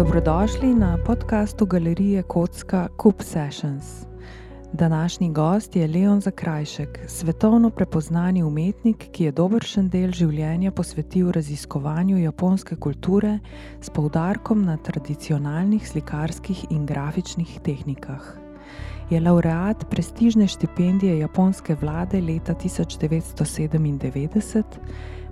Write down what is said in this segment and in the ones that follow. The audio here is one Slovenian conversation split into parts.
Dobrodošli na podkastu galerije Kocka Coop Sessions. Današnji gost je Leon Zakrajšek, svetovno prepoznani umetnik, ki je dobršen del življenja posvetil raziskovanju japonske kulture s poudarkom na tradicionalnih slikarskih in grafičnih tehnikah. Je laureat prestižne štipendije japonske vlade leta 1997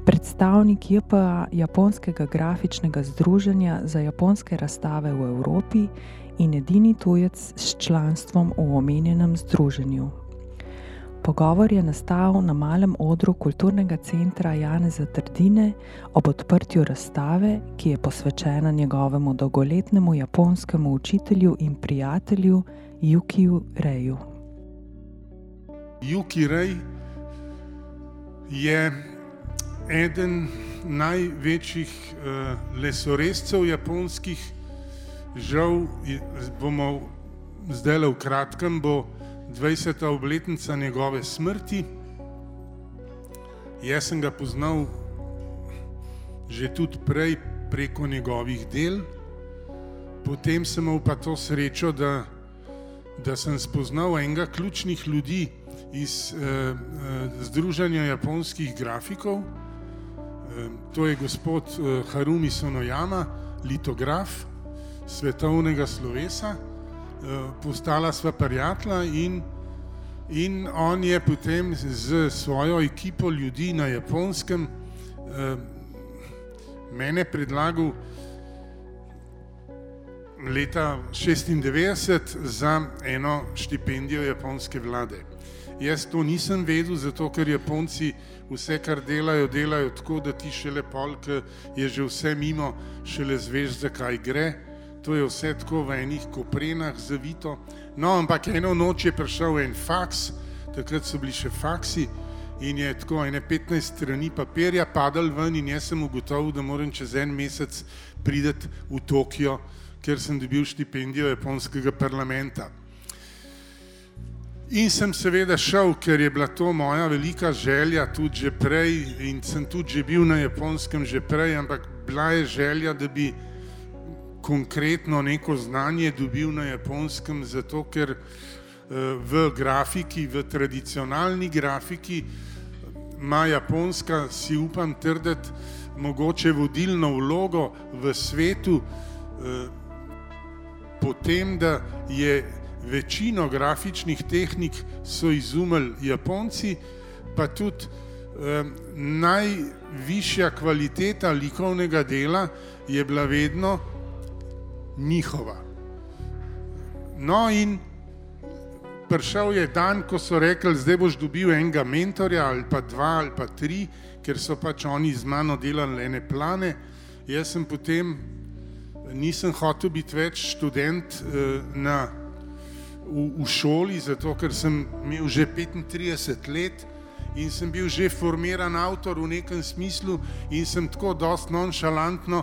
predstavnik JPA Japonskega grafičnega združenja za japonske razstave v Evropi in edini tujec s članstvom v omenjenem združenju. Pogovor je nastal na malem odru kulturnega centra Janeza Trdine ob odprtju razstave, ki je posvečena njegovemu dolgoletnemu japonskemu učitelju in prijatelju Jukiju Reju. Juki Rej je eden največjih uh, lesorezcev japonskih, žal bomo zdaj le v kratkem, bo 20. obletnica njegove smrti. Jaz sem ga poznal že tudi prej preko njegovih del, potem sem imel pa to srečo, da, da sem spoznal enega ključnih ljudi iz uh, uh, Združenja japonskih grafikov, To je gospod eh, Harumi Sonojama, litograf svetovnega slovesa. Eh, postala sva prijatelja in, in on je potem z svojo ekipo ljudi na japonskem mene predlagal leta 1996 za eno štipendijo japonske vlade. Jaz to nisem vedel, zato ker Japonci vse, kar delajo, delajo tako, da ti šele polk je že vse mimo, šele zveš, zakaj gre. To je vse tako v enih koprenah zavito. No, ampak eno noč je prišel en faks, takrat so bili še faksi in je tako ene 15 strani papirja padal ven in jaz sem ugotovil, da moram čez en mesec prideti v Tokio, ker sem dobil štipendijo japonskega parlamenta. In sem seveda šel, ker je bila to moja velika želja, tudi že prej, in sem tudi že bil na japonskem že prej, ampak bila je želja, da bi konkretno neko znanje dobil na japonskem, zato ker v grafiki, v tradicionalni grafiki ima japonska, si upam trditi, mogoče vodilno vlogo v svetu, potem, da je večino grafičnih tehnik so izumili Japonci, pa tudi eh, najvišja kvaliteta likovnega dela je bila vedno njihova. No, in prišel je dan, ko so rekli, zdaj boš dobil enega mentorja, ali pa dva, ali pa tri, ker so pač oni z mano delali ene plane. Jaz sem potem, nisem hotel biti več študent eh, na v, v šoli, zato ker sem imel že 35 let in sem bil že formiran avtor v nekem smislu in sem tako dost nonšalantno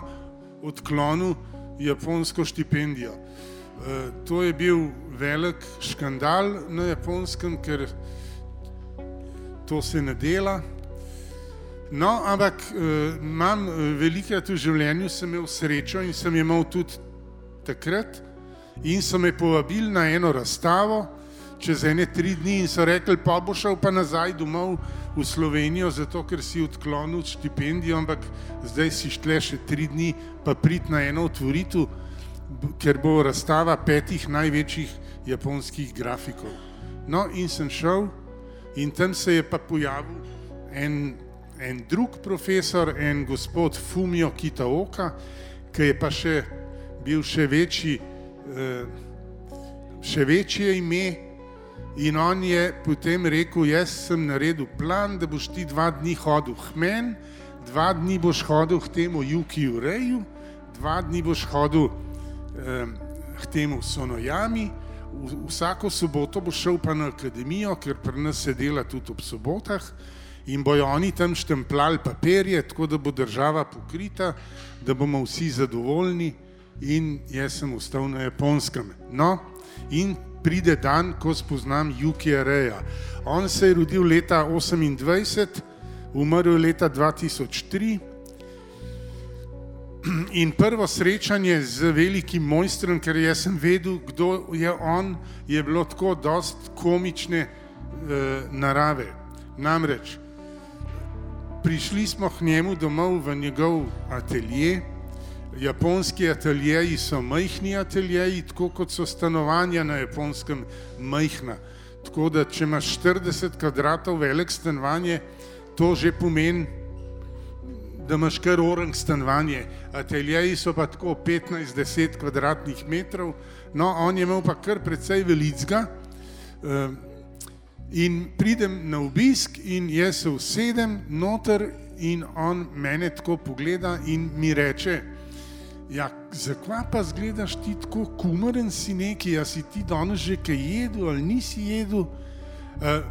odklonil japonsko štipendijo. E, to je bil velik škandal na japonskem, ker to se ne dela. No, ampak e, imam e, velikrat v življenju, sem imel srečo in sem imel tudi takrat, in so me povabili na eno razstavo čez ene tri dni in so rekli, pa bo šel pa nazaj domov v Slovenijo, zato ker si odklonil štipendijo, ampak zdaj si štle še tri dni, pa prid na eno otvoritev, ker bo razstava petih največjih japonskih grafikov. No, in sem šel, in tam se je pa pojavil en, en drug profesor, en gospod Fumio Kitaoka, ki je pa še bil še večji. Eh, še večje ime. In on je potem rekel: Jaz sem naredil plan, da boš ti dva dni hodil k meni, dva dni boš hodil k temu Jukiju Reju, dva dni boš hodil eh, k temu Sonojami, vsako soboto boš šel pa na akademijo, ker pri nas se dela tudi ob sobotah. In bojo oni tam štemplali papirje, tako da bo država pokrita, da bomo vsi zadovoljni in jaz sem ostal na japonskem. No, in pride dan, ko spoznam Jukija Reja. On se je rodil leta 28, umrl je leta 2003. in prvo srečanje z velikim mojstrom, ker jaz sem vedel, kdo je on, je bilo tako dost komične uh, narave. Namreč, prišli smo k njemu domov v njegov atelje. Japonski ateljeji so majhni ateljeji, tako kot so stanovanja na japonskem majhna. Tako da, če imaš 40 kvadratov velik stanovanje, to že pomeni, da imaš kar orang stanovanje. Ateljeji so pa tako 15-10 kvadratnih metrov, no, on je imel pa kar precej velicga. Uh, In pridem na obisk, in jaz se usedem noter, in on mene tako pogleda in mi reče: Ja, zakaj pa zgledaš ti tako kumaren si neki, a si ti danes že kaj jedel ali nisi jedel? Uh,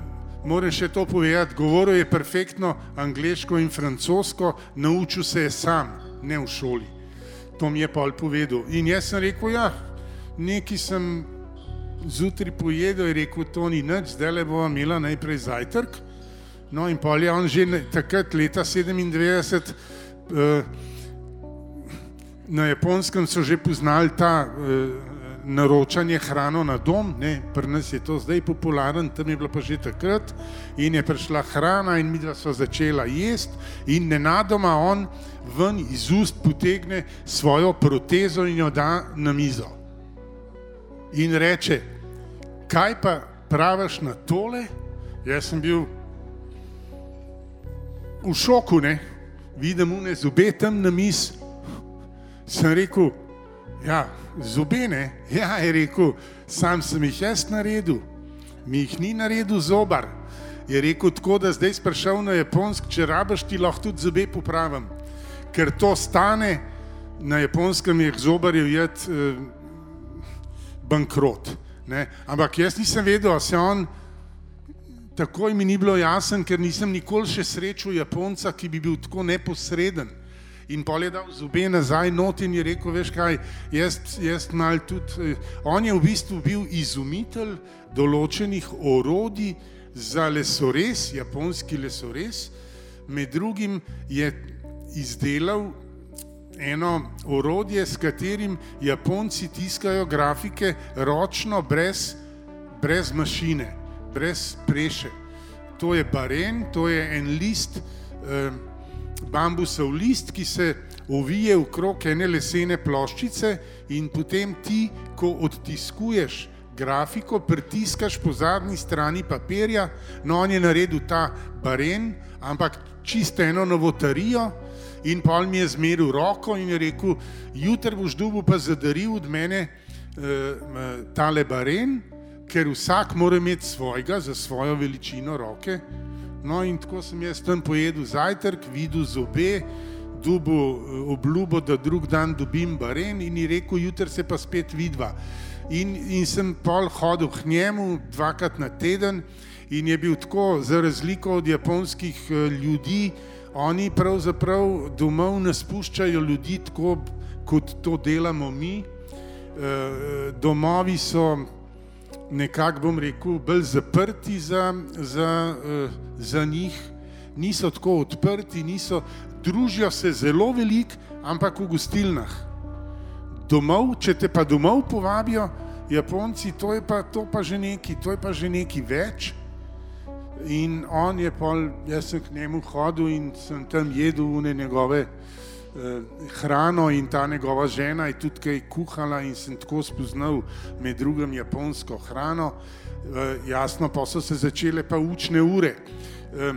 Moram še to povedati, govoril je perfektno angliško in francosko, naučil se je sam, ne v šoli. To mi je pa povedal. In jaz sem rekel, ja, neki sem zjutraj pojedel, je rekel, to ni nič, zdaj le bomo imela najprej zajtrk. No in pol je on že takrat, leta 97, eh, na japonskem so že poznali ta eh, naročanje hrano na dom, ne, pri nas je to zdaj popularen, tam je bilo pa že takrat in je prišla hrana in mi sva začela jesti in nenadoma on ven iz ust potegne svojo protezo in jo da na mizo. In reče, kaj pa praviš na tole? Jaz sem bil v šoku, ne? vidim mu ne zobe tam na mis. Sem rekel, ja, zobe ne, ja, je rekel, sam sem jih jaz naredil, mi jih ni naredil zobar. Je rekel tako, da zdaj sprašal na japonsk, če rabaš ti lahko tudi zobe popravim, ker to stane, na japonskem je zobarjev jed eh, bankrot. Ne? Ampak jaz nisem vedel, da se on, takoj mi ni bilo jasen, ker nisem nikoli še srečal Japonca, ki bi bil tako neposreden. In pol je dal zobe nazaj not in je rekel, veš kaj, jaz, jaz mal tudi, eh, on je v bistvu bil izumitelj določenih orodij za lesorez, japonski lesorez, med drugim je izdelal eno orodje, s katerim Japonci tiskajo grafike ročno, brez, brez mašine, brez preše. To je baren, to je en list, eh, bambusov list, ki se ovije v krog ene lesene ploščice in potem ti, ko odtiskuješ grafiko, pritiskaš po zadnji strani papirja, no on je naredil ta baren, ampak čisto eno novotarijo, In pol mi je zmeril roko in je rekel, jutri boš dubu pa zadaril od mene uh, tale baren, ker vsak mora imeti svojega za svojo veličino roke. No in tako sem jaz tam pojedel zajtrk, videl zobe, dubu uh, obljubo, da drug dan dobim baren in je rekel, jutri se pa spet vidva. In, in sem pol hodil k njemu dvakrat na teden in je bil tako, za razliko od japonskih uh, ljudi, oni pravzaprav domov ne spuščajo ljudi tako, kot to delamo mi. Eh, domovi so nekako, bom rekel, bolj zaprti za, za, eh, za njih, niso tako odprti, niso, družijo se zelo veliko, ampak v gostilnah. Domov, če te pa domov povabijo, Japonci, to je pa, to pa že neki, to je pa že neki več. In on je pol, jaz sem k njemu hodil in sem tam jedel une njegove hrano in ta njegova žena je tudi kaj kuhala in sem tako spoznal med drugim japonsko hrano. Eh, jasno, pa so se začele pa učne ure. Eh,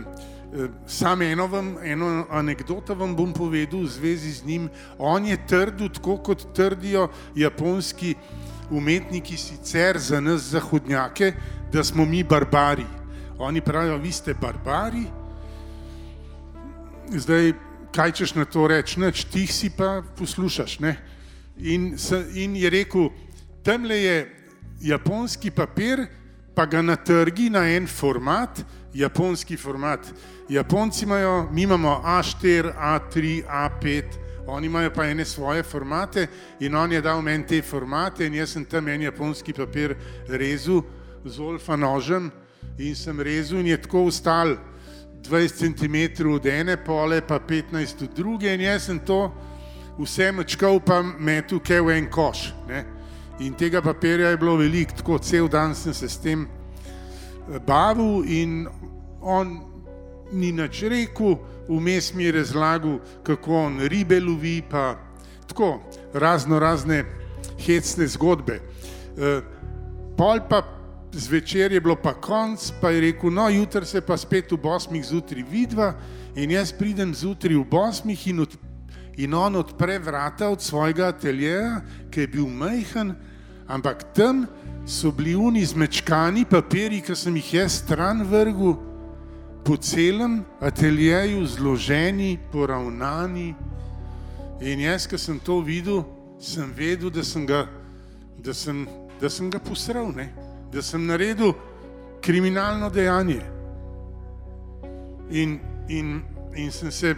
eh, Sam eno, vam, eno anegdoto vam bom povedal v zvezi z njim. On je trdil, tako kot trdijo japonski umetniki sicer za nas zahodnjake, da smo mi barbari. Oni pravijo, vi ste barbari. Zdaj, kaj češ na to reči, noč ti si pa poslušaš. In, in je rekel, tam je japonski papir, pa ga natrgi na en format, japonski format. Japonci imajo, mi imamo A4, A3, A5, oni imajo pa ene svoje formate in on je dal meni te formate in jaz sem tam en japonski papir rezal z olfa nožem in sem rezal in je tako ustal 20 cm od ene pole, pa 15 od druge in jaz sem to vse mačkal pa metu kaj v en koš. Ne? In tega papirja je bilo veliko, tako cel dan sem se s tem eh, bavil in on ni nič rekel, vmes mi je razlagal, kako on ribe lovi, pa tako razno razne hecne zgodbe. E, pol pa zvečer je bilo pa konc, pa je rekel, no, jutri se pa spet v Bosmih zjutraj vidva in jaz pridem zjutraj v Bosmih in, od, in on odpre vrata od svojega ateljeja, ki je bil majhen, ampak tam so bili uni zmečkani papiri, ki sem jih jaz stran vrgel, po celem ateljeju zloženi, poravnani. In jaz, ki sem to videl, sem vedel, da sem ga, da sem, da sem ga posral, ne? Da sem naredil kriminalno dejanje. In, in, in sem se,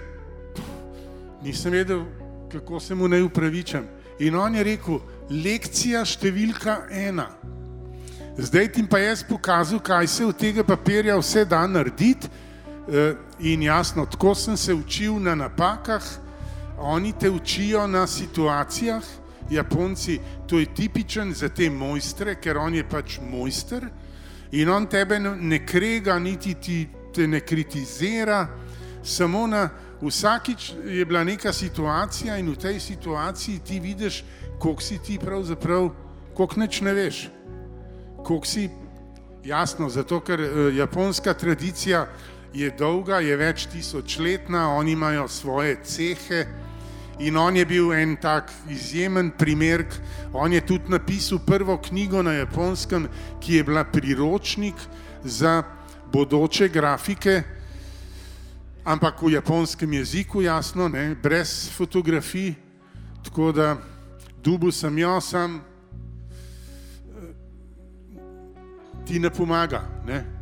nisem vedel, kako se mu naj upravičam. In on je rekel, lekcija številka ena. Zdaj ti pa jaz pokazal, kaj se od tega papirja vse da narediti. Eh, in jasno, tako sem se učil na napakah, oni te učijo na situacijah, Japonci, to je tipičen za te mojstre, ker on je pač mojster in on tebe ne krega, niti ti te ne kritizira, samo na vsakič je bila neka situacija in v tej situaciji ti vidiš, koliko si ti pravzaprav, koliko neč ne veš, koliko si jasno, zato ker uh, japonska tradicija je dolga, je več tisočletna, oni imajo svoje cehe in on je bil en tak izjemen primer. On je tudi napisal prvo knjigo na japonskem, ki je bila priročnik za bodoče grafike, ampak v japonskem jeziku, jasno, ne, brez fotografij, tako da dubu sem jo, sam eh, ti ne pomaga. Ne.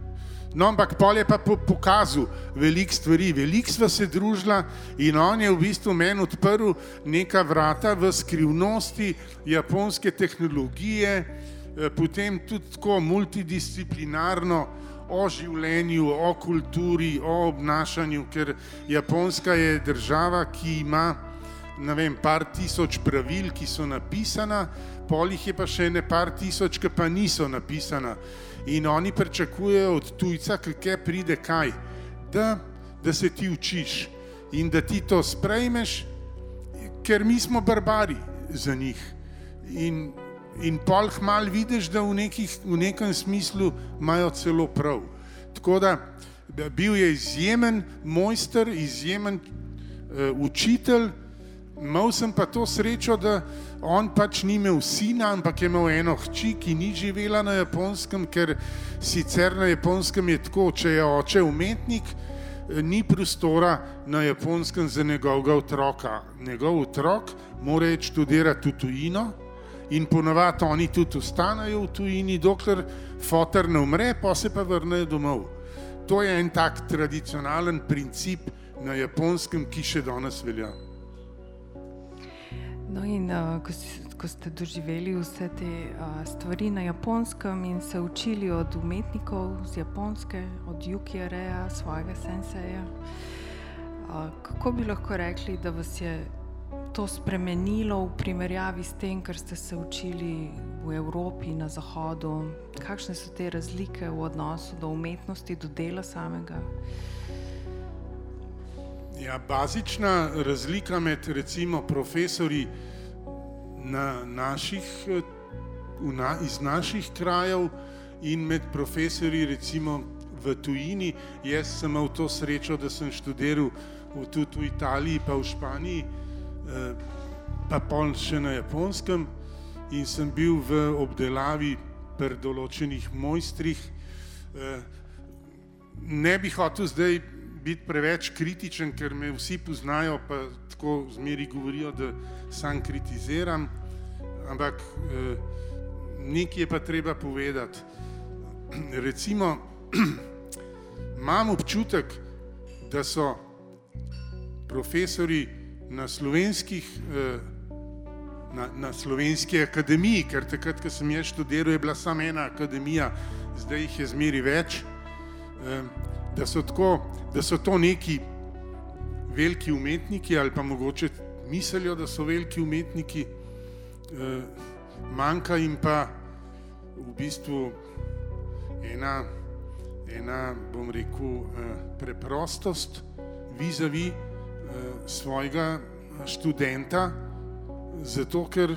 No, ampak pol je pa pokazal veliko stvari, veliko sva se družila in on je v bistvu meni odprl neka vrata v skrivnosti japonske tehnologije, eh, potem tudi tako multidisciplinarno o življenju, o kulturi, o obnašanju, ker Japonska je država, ki ima ne vem, par tisoč pravil, ki so napisana, polih je pa še ne par tisoč, ki pa niso napisana in oni pričakujejo od tujca, ki pride kaj, da, da se ti učiš in da ti to sprejmeš, ker mi smo barbari za njih. In, in pol hmal vidiš, da v, nekih, v nekem smislu imajo celo prav. Tako da bil je izjemen mojster, izjemen uh, učitelj, imel sem pa to srečo, da on pač ni imel sina, ampak je imel eno hči, ki ni živela na japonskem, ker sicer na japonskem je tako, če je oče umetnik, ni prostora na japonskem za njegovega otroka. Njegov otrok mora študirati v tujino in ponovadi oni tudi ostanejo v tujini, dokler fotor ne umre, pa se pa vrnejo domov. To je en tak tradicionalen princip na japonskem, ki še danes velja. No, in uh, ko, ko ste doživeli vse te uh, stvari na japonskem in se učili od umetnikov z japonske, od Jukija Reja, svojega senseja, uh, kako bi lahko rekli, da vas je to spremenilo v primerjavi s tem, kar ste se učili v Evropi, na Zahodu? Kakšne so te razlike v odnosu do umetnosti, do dela samega? Ja, bazična razlika med recimo profesori na naših, na, iz naših krajev in med profesori recimo v tujini. Jaz sem imel to srečo, da sem študiral v, tudi v Italiji, pa v Španiji, eh, pa pol še na japonskem in sem bil v obdelavi pri določenih mojstrih. Eh, ne bi hotel zdaj biti preveč kritičen, ker me vsi poznajo, pa tako zmeri govorijo, da sam kritiziram, ampak eh, nekaj je pa treba povedati. Recimo, imam občutek, da so profesori na slovenskih, eh, na, na slovenski akademiji, ker takrat, ko sem jaz študiral, je bila samo ena akademija, zdaj jih je zmeri več. Eh, da so, tako, da so to neki veliki umetniki ali pa mogoče mislijo, da so veliki umetniki, eh, manjka jim pa v bistvu ena, ena bom rekel, eh, preprostost vizavi svojega študenta, zato ker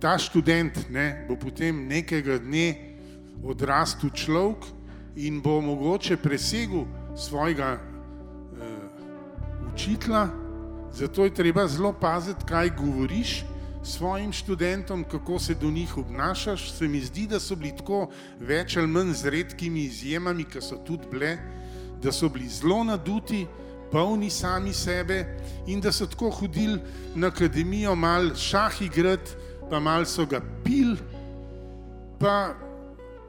ta študent ne, bo potem nekega dne odrastel človek in bo mogoče presegel svojega učitla, zato je treba zelo paziti, kaj govoriš svojim študentom, kako se do njih obnašaš. Se mi zdi, da so bili tako več ali manj z redkimi izjemami, ki so tudi bile, da so bili zelo naduti, polni sami sebe in da so tako hodili na akademijo, malo šah igrati, pa malo so ga pil, pa,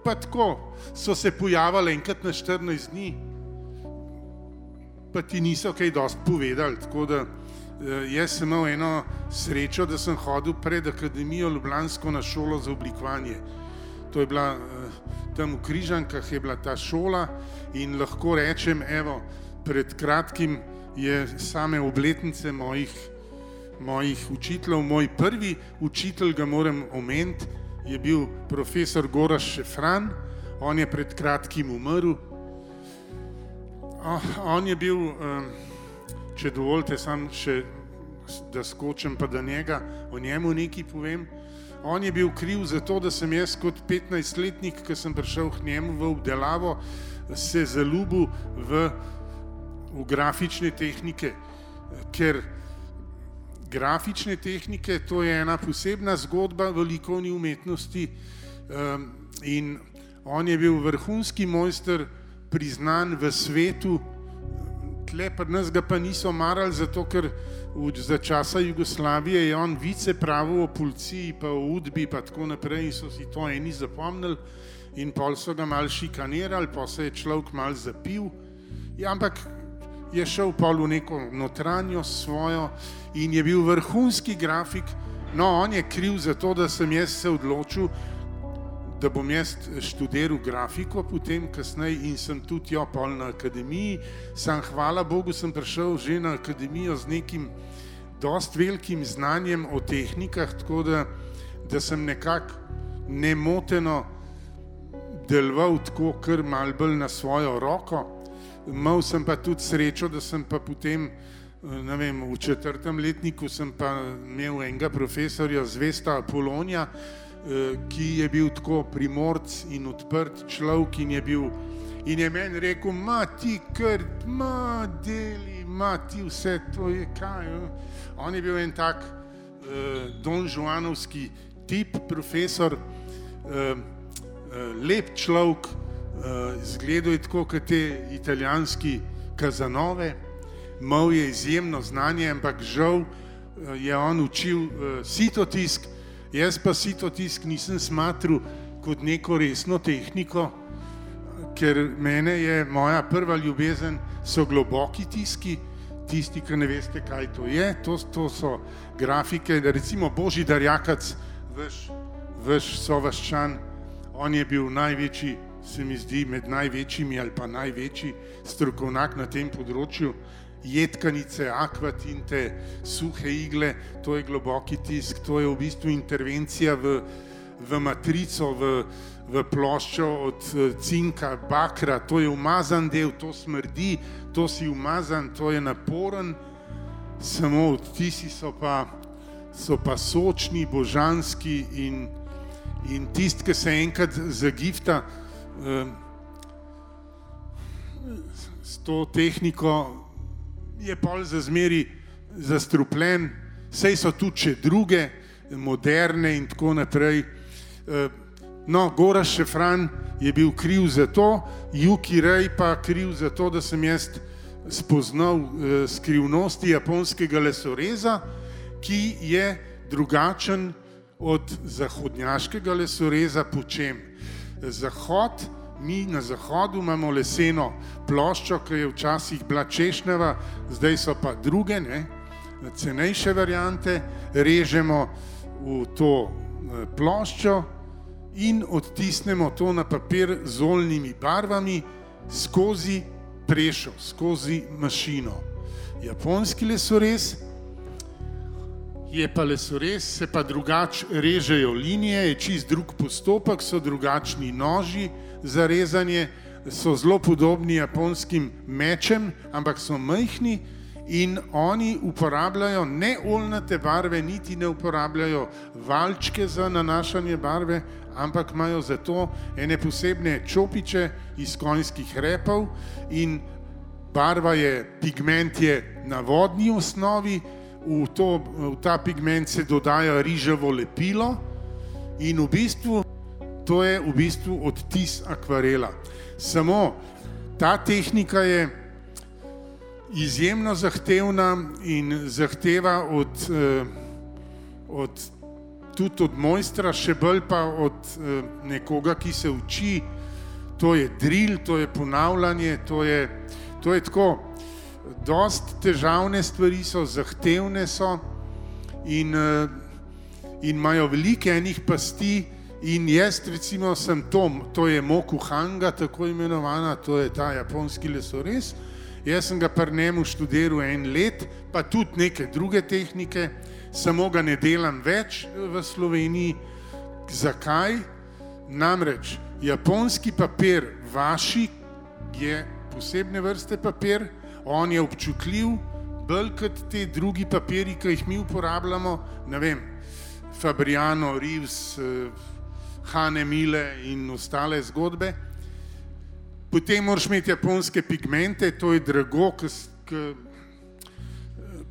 pa tako so se pojavili enkrat na 14 dni pa ti niso kaj dosti povedali. Tako da eh, jaz sem imel eno srečo, da sem hodil pred Akademijo Ljubljansko na šolo za oblikovanje. To je bila eh, tam v Križankah, je bila ta šola in lahko rečem, evo, pred kratkim je same obletnice mojih, mojih učiteljev, moj prvi učitelj, ga moram omeniti, je bil profesor Goraš Šefran, on je pred kratkim umrl, Oh, on je bil, um, če dovolite, sam še da skočim, pa da njega o njemu nekaj povem. On je bil kriv za to, da sem jaz kot 15-letnik, ki sem prišel k njemu v obdelavo, se zaljubil v, v grafične tehnike, ker grafične tehnike to je ena posebna zgodba v likovni umetnosti um, in on je bil vrhunski mojster priznan v svetu, tle pa nas ga pa niso marali, zato ker za časa Jugoslavije je on vice pravo o policiji, pa o udbi, pa tako naprej in so si to eni zapomnili in pol so ga mal šikanirali, pa se je človek mal zapil, ja, ampak je šel pol v neko notranjo svojo in je bil vrhunski grafik, no, on je kriv za to, da sem jaz se odločil, da bom jaz študiral grafiko, potem kasneje in sem tudi jo pol na akademiji. Sam hvala Bogu, sem prišel že na akademijo z nekim dost velikim znanjem o tehnikah, tako da, da sem nekako nemoteno deloval tako kar mal bolj na svojo roko. Mal sem pa tudi srečo, da sem pa potem, ne vem, v četrtem letniku sem pa imel enega profesorja, zvesta Apolonija, Eh, ki je bil tako primorc in odprt človek in je bil. In je meni rekel, ma ti krt, ma deli, ma ti vse to je kaj. Jo? On je bil en tak uh, Don Juanovski tip, profesor, lep človek, zgledal je tako kot te italijanski kazanove, imel je izjemno znanje, ampak žal uh, je on učil uh, sitotisk, Jaz pa si to tisk nisem smatral kot neko resno tehniko, ker mene je moja prva ljubezen, so globoki tiski, tisti, ki ne veste, kaj to je. To, to so grafike, recimo Božji Darjakac, vaš, vaš sovaščan, on je bil največji, se mi zdi, med največjimi ali pa največji strokovnjak na tem področju jedkanice, akvatinte, suhe igle, to je globoki tisk, to je v bistvu intervencija v, v matrico, v, v ploščo od eh, cinka, bakra, to je umazan del, to smrdi, to si umazan, to je naporen, samo odtisi so pa, so pa sočni, božanski in, in tist, ki se enkrat zagifta s to tehniko, je pol za zmeri zastrupljen, sej so tudi še druge, moderne in tako naprej. Eh, no, Goraš Šefran je bil kriv za to, Juki Rej pa kriv za to, da sem jaz spoznal eh, skrivnosti japonskega lesoreza, ki je drugačen od zahodnjaškega lesoreza po čem. Zahod mi na zahodu imamo leseno ploščo, ki je včasih bila češnjava, zdaj so pa druge, ne, cenejše variante, režemo v to eh, ploščo in odtisnemo to na papir z oljnimi barvami skozi prešo, skozi mašino. Japonski lesorez je pa lesores, se pa drugače režejo linije, je čist drug postopek, so drugačni noži za rezanje, so zelo podobni japonskim mečem, ampak so majhni in oni uporabljajo ne oljnate barve, niti ne uporabljajo valčke za nanašanje barve, ampak imajo zato ene posebne čopiče iz konjskih repov in barva je, pigment je na vodni osnovi, v, to, v ta pigment se dodaja riževo lepilo in v bistvu to je v bistvu odtis akvarela. Samo ta tehnika je izjemno zahtevna in zahteva od, eh, od, tudi od mojstra, še bolj pa od eh, nekoga, ki se uči. To je drill, to je ponavljanje, to je, to je tako dost težavne stvari so, zahtevne so in, uh, in imajo veliko enih pasti. In jaz, recimo, sem Tom, to je Mokuhanga, tako imenovana, to je ta japonski lesorez. Jaz sem ga pri njemu študiral en let, pa tudi neke druge tehnike, samo ga ne delam več v Sloveniji. Zakaj? Namreč japonski papir, vaši, je posebne vrste papir, on je občutljiv, bolj kot ti drugi papiri, ki jih mi uporabljamo, ne vem, Fabriano, Reeves, eh, Hane Mile in ostale zgodbe. Potem moraš imeti japonske pigmente, to je drago, k,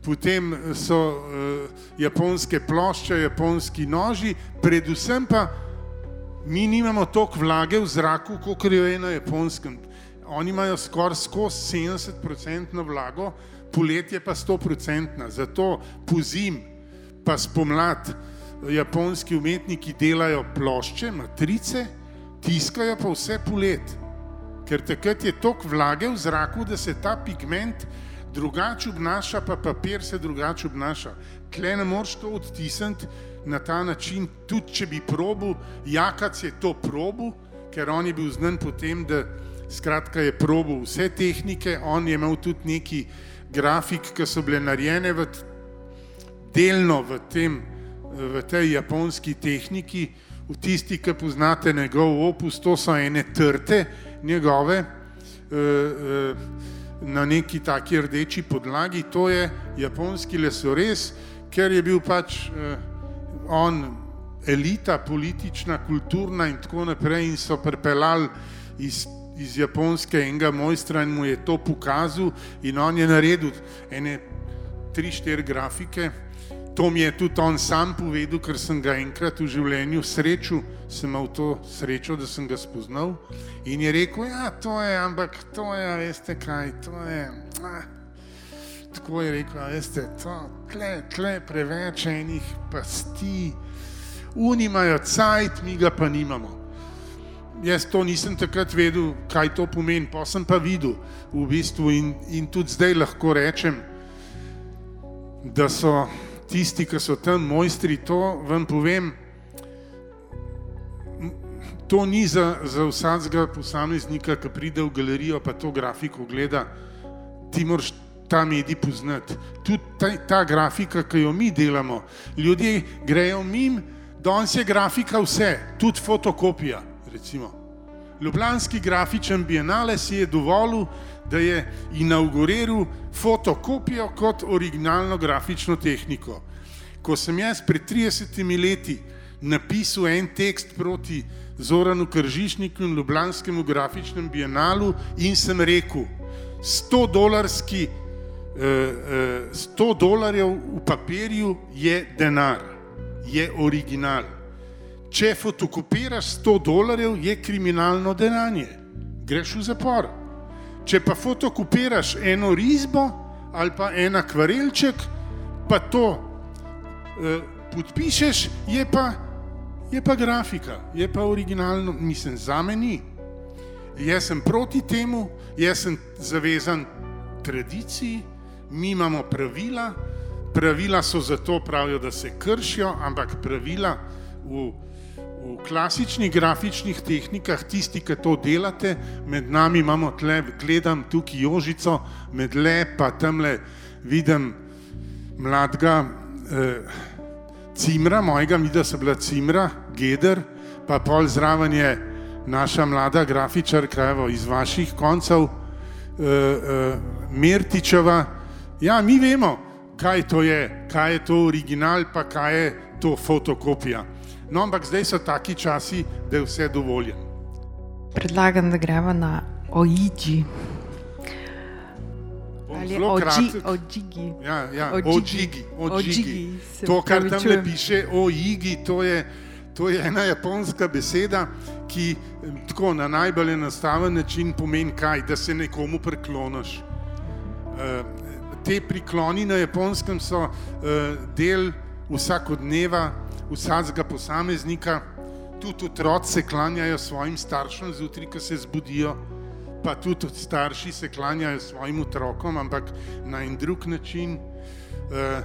potem so uh, japonske plošče, japonski noži, predvsem pa mi nimamo toliko vlage v zraku, kot je na japonskem oni imajo skoraj skozi 70% vlago, poletje pa 100%. Zato po zim, pa spomlad, japonski umetniki delajo plošče, matrice, tiskajo pa vse polet. Ker takrat je toliko vlage v zraku, da se ta pigment drugače obnaša, pa papir se drugače obnaša. Tle ne moreš to odtisniti na ta način, tudi če bi probil, jakac je to probil, ker on je bil znan potem, da Skratka, je probil vse tehnike, on je imel tudi neki grafik, ki so bile narejene v delno v, tem, v tej japonski tehniki. V tisti, ki poznate njegov opus, to so ene trte njegove eh, eh, na neki taki rdeči podlagi. To je japonski lesorez, ker je bil pač eh, on elita, politična, kulturna in tako naprej in so pripeljali iz iz Japonske enega mojstra in mu je to pokazal in on je naredil ene tri, štiri grafike. To mi je tudi on sam povedal, ker sem ga enkrat v življenju srečal, sem imel to srečo, da sem ga spoznal in je rekel, ja, to je, ampak to je, veste kaj, to je, ah. tako je rekel, veste, to, tle, tle, preveč enih pasti, unimajo cajt, mi ga pa nimamo jaz to nisem takrat vedel, kaj to pomeni, pa sem pa videl v bistvu in, in tudi zdaj lahko rečem, da so tisti, ki so tam mojstri, to vam povem, to ni za, za vsakega posameznika, ki pride v galerijo pa to grafiko gleda, ti moraš ta medij poznati. Tudi ta, ta grafika, ki jo mi delamo, ljudje grejo mim, danes je grafika vse, tudi fotokopija recimo. Ljubljanski grafičen bienale si je dovolil, da je inauguriral fotokopijo kot originalno grafično tehniko. Ko sem jaz pred 30 leti napisal en tekst proti Zoranu Kržišniku in Ljubljanskemu grafičnem bienalu in sem rekel, 100 dolarski, 100 dolarjev v papirju je denar, je original če fotokopiraš 100 dolarjev, je kriminalno denanje, greš v zapor. Če pa fotokopiraš eno risbo ali pa en akvarelček, pa to eh, podpišeš, je pa, je pa grafika, je pa originalno, mislim, za meni. Jaz sem proti temu, jaz sem zavezan tradiciji, mi imamo pravila, pravila so zato pravijo, da se kršijo, ampak pravila v V klasičnih grafičnih tehnikah, tisti, ki to delate, med nami imamo tle, gledam tukaj Jožico, med le pa tam le vidim mladega eh, Cimra, mojega mida so bila Cimra, Geder, pa pol zraven je naša mlada grafičarka evo, iz vaših koncev, uh, uh, Mirtičeva. Ja, mi vemo, kaj to je, kaj je to original, pa kaj je to fotokopija. No, ampak zdaj so taki časi, da je vse dovoljeno. Predlagam, da gremo na Oiji. Zelo kratko. Oji. Ja, ja, Oji. Oji. To, kar tam le piše o Igi, to je, to je ena japonska beseda, ki tako na najbolj enostaven način pomeni kaj, da se nekomu prikloniš. Uh, te prikloni na japonskem so uh, del vsakodneva, vsakega posameznika, tudi otroci se klanjajo svojim staršem zjutraj, ko se zbudijo pa tudi starši se klanjajo svojim otrokom, ampak na en drug način. Uh,